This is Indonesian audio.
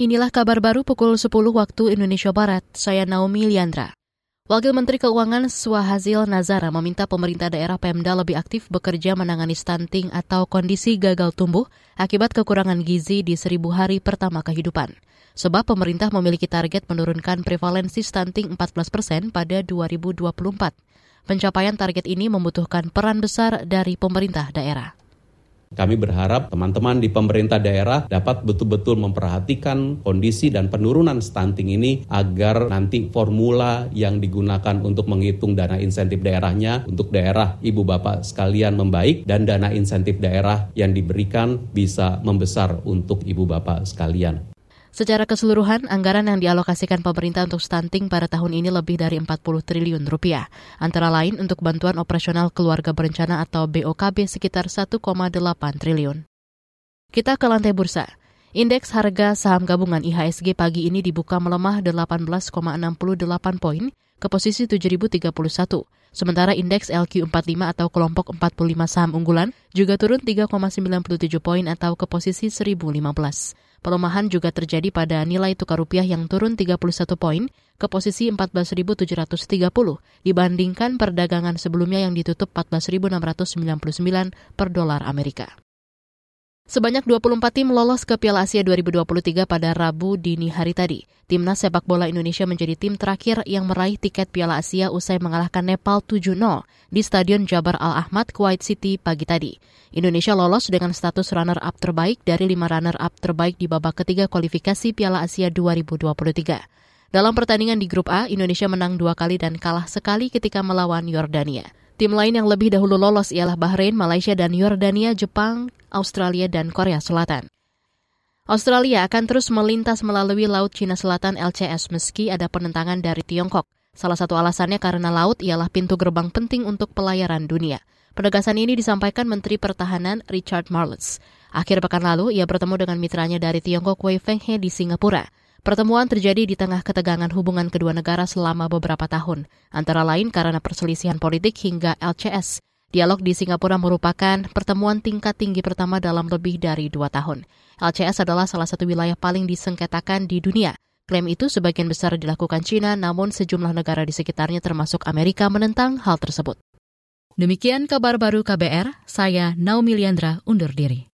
Inilah kabar baru pukul 10 waktu Indonesia Barat. Saya Naomi Liandra. Wakil Menteri Keuangan Swahazil Nazara meminta pemerintah daerah Pemda lebih aktif bekerja menangani stunting atau kondisi gagal tumbuh akibat kekurangan gizi di seribu hari pertama kehidupan. Sebab pemerintah memiliki target menurunkan prevalensi stunting 14 persen pada 2024. Pencapaian target ini membutuhkan peran besar dari pemerintah daerah. Kami berharap teman-teman di pemerintah daerah dapat betul-betul memperhatikan kondisi dan penurunan stunting ini agar nanti formula yang digunakan untuk menghitung dana insentif daerahnya untuk daerah ibu bapak sekalian membaik dan dana insentif daerah yang diberikan bisa membesar untuk ibu bapak sekalian. Secara keseluruhan, anggaran yang dialokasikan pemerintah untuk stunting pada tahun ini lebih dari 40 triliun rupiah. Antara lain untuk bantuan operasional keluarga berencana atau BOKB sekitar 1,8 triliun. Kita ke lantai bursa. Indeks harga saham gabungan IHSG pagi ini dibuka melemah 18,68 poin ke posisi 7.031. Sementara indeks LQ45 atau kelompok 45 saham unggulan juga turun 3,97 poin atau ke posisi 1015. Pelemahan juga terjadi pada nilai tukar rupiah yang turun 31 poin ke posisi 14.730 dibandingkan perdagangan sebelumnya yang ditutup 14.699 per dolar Amerika. Sebanyak 24 tim lolos ke Piala Asia 2023 pada Rabu dini hari tadi. Timnas sepak bola Indonesia menjadi tim terakhir yang meraih tiket Piala Asia usai mengalahkan Nepal 7-0 di Stadion Jabar Al-Ahmad, Kuwait City pagi tadi. Indonesia lolos dengan status runner-up terbaik dari lima runner-up terbaik di babak ketiga kualifikasi Piala Asia 2023. Dalam pertandingan di grup A, Indonesia menang dua kali dan kalah sekali ketika melawan Yordania. Tim lain yang lebih dahulu lolos ialah Bahrain, Malaysia, dan Yordania, Jepang, Australia, dan Korea Selatan. Australia akan terus melintas melalui Laut Cina Selatan LCS meski ada penentangan dari Tiongkok. Salah satu alasannya karena laut ialah pintu gerbang penting untuk pelayaran dunia. Penegasan ini disampaikan Menteri Pertahanan Richard Marles. Akhir pekan lalu, ia bertemu dengan mitranya dari Tiongkok Wei Fenghe di Singapura. Pertemuan terjadi di tengah ketegangan hubungan kedua negara selama beberapa tahun, antara lain karena perselisihan politik hingga LCS. Dialog di Singapura merupakan pertemuan tingkat tinggi pertama dalam lebih dari dua tahun. LCS adalah salah satu wilayah paling disengketakan di dunia. Klaim itu sebagian besar dilakukan China, namun sejumlah negara di sekitarnya termasuk Amerika menentang hal tersebut. Demikian kabar baru KBR, saya Naomi Liandra undur diri.